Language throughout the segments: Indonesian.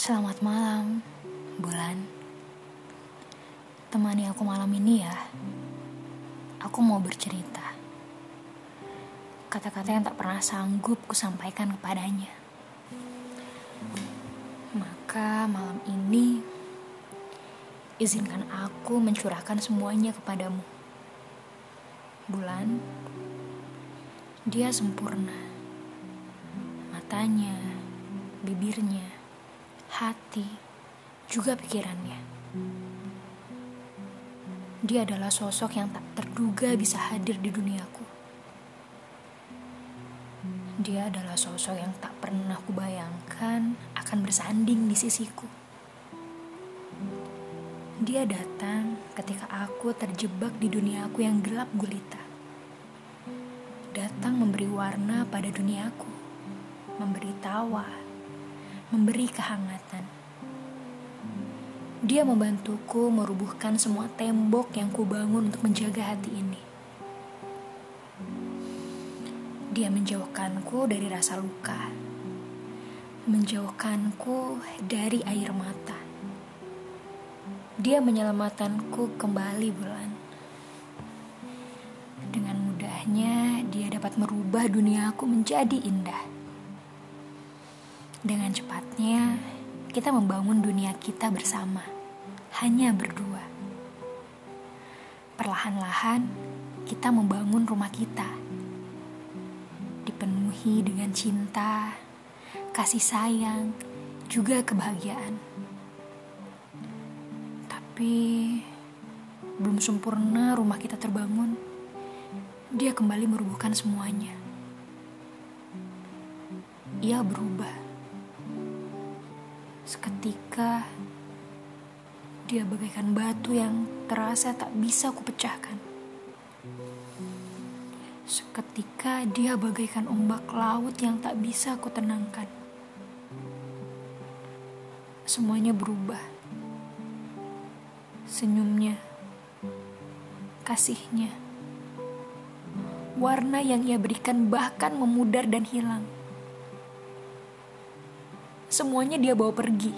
Selamat malam, bulan. Temani aku malam ini ya. Aku mau bercerita. Kata-kata yang tak pernah sanggup kusampaikan kepadanya. Maka malam ini izinkan aku mencurahkan semuanya kepadamu. Bulan, dia sempurna. Matanya, bibirnya, hati, juga pikirannya. Dia adalah sosok yang tak terduga bisa hadir di duniaku. Dia adalah sosok yang tak pernah kubayangkan akan bersanding di sisiku. Dia datang ketika aku terjebak di duniaku yang gelap gulita. Datang memberi warna pada duniaku, memberi tawa, memberi kehangatan. Dia membantuku merubuhkan semua tembok yang kubangun untuk menjaga hati ini. Dia menjauhkanku dari rasa luka, menjauhkanku dari air mata. Dia menyelamatkanku kembali bulan. Dengan mudahnya dia dapat merubah duniaku menjadi indah. Dengan cepatnya kita membangun dunia kita bersama, hanya berdua. Perlahan-lahan kita membangun rumah kita. Dipenuhi dengan cinta, kasih sayang, juga kebahagiaan tapi belum sempurna rumah kita terbangun. Dia kembali merubuhkan semuanya. Ia berubah. Seketika dia bagaikan batu yang terasa tak bisa kupecahkan. Seketika dia bagaikan ombak laut yang tak bisa kutenangkan. Semuanya berubah senyumnya, kasihnya, warna yang ia berikan bahkan memudar dan hilang. Semuanya dia bawa pergi.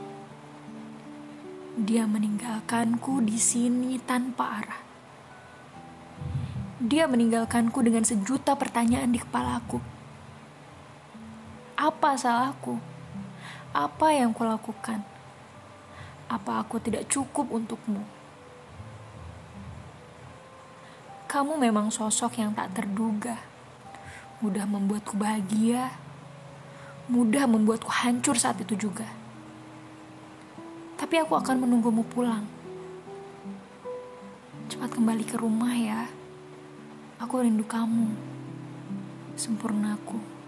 Dia meninggalkanku di sini tanpa arah. Dia meninggalkanku dengan sejuta pertanyaan di kepalaku. Apa salahku? Apa yang kulakukan? Apa aku tidak cukup untukmu? Kamu memang sosok yang tak terduga, mudah membuatku bahagia, mudah membuatku hancur saat itu juga. Tapi aku akan menunggumu pulang. Cepat kembali ke rumah ya. Aku rindu kamu. Sempurnaku.